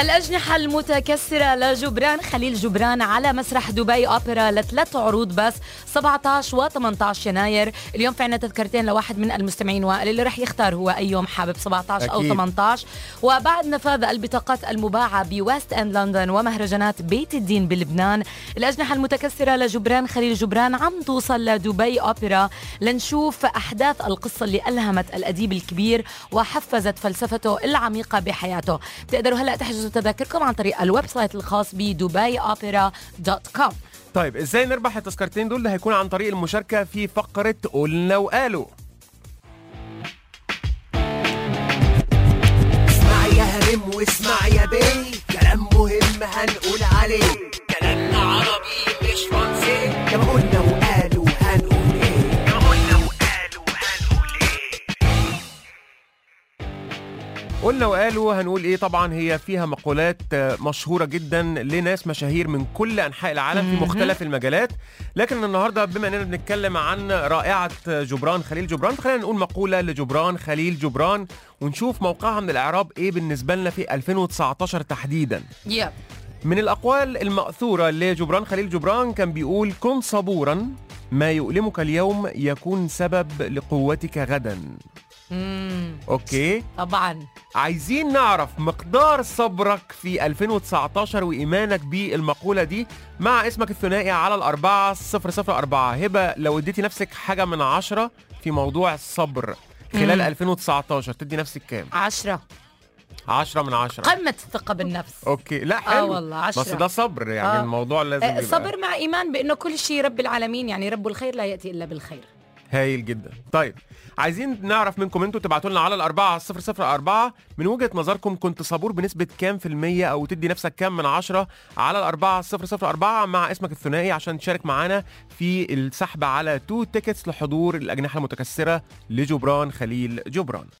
الأجنحة المتكسرة لجبران خليل جبران على مسرح دبي أوبرا لثلاث عروض بس 17 و 18 يناير. اليوم في عنا تذكرتين لواحد من المستمعين وائل اللي رح يختار هو أي يوم حابب 17 أو أكيد. 18 وبعد نفاذ البطاقات المباعة بويست أند لندن ومهرجانات بيت الدين بلبنان الأجنحة المتكسرة لجبران خليل جبران عم توصل لدبي أوبرا لنشوف أحداث القصة اللي ألهمت الأديب الكبير وحفزت فلسفته العميقة بحياته. بتقدروا هلأ تحجزوا تذاكركم عن طريق ال website الخاص ب Dubai Opera dot com. طيب إزاي نربح التذكرتين دول؟ ده هيكون عن طريق المشاركة في فقرة قلنا وقالوا. اسمع يا هرم واسمع يا بي كلام مهم هنقول عليه. قلنا وقالوا هنقول إيه؟ طبعا هي فيها مقولات آه، مشهورة جدا لناس مشاهير من كل أنحاء العالم في مختلف المجالات. لكن النهارده بما إننا بنتكلم عن رائعة جبران خليل جبران خلينا نقول مقولة لجبران خليل جبران ونشوف موقعها من الإعراب إيه بالنسبة لنا في 2019 تحديدا. يب. من الأقوال المأثورة لجبران خليل جبران كان بيقول كن صبورا ما يؤلمك اليوم يكون سبب لقوتك غدا. مم. okay طبعا عايزين نعرف مقدار صبرك في 2019 وإيمانك بالمقولة دي مع اسمك الثنائي على الأربعة صفر صفر أربعة هبة لو اديتي نفسك حاجة من عشرة في موضوع الصبر خلال مم. 2019 تدي نفسك كام؟ عشرة عشرة من عشرة قمة الثقة بالنفس okay لا حلو والله، بس عشرة. ده صبر يعني آه. الموضوع لازم آه، يبقى صبر مع إيمان بأنه كل شيء رب العالمين يعني رب الخير لا يأتي إلا بالخير هايل جدا. طيب عايزين نعرف منكم أنتوا تبعتوا لنا على الأربعة صفر صفر أربعة. من وجهة نظركم كنت صبور بنسبة كام في المية أو تدي نفسك كام من عشرة؟ على الأربعة صفر صفر أربعة مع اسمك الثنائي عشان تشارك معانا في السحب على two tickets لحضور الأجنحة المتكسرة لجبران خليل جبران.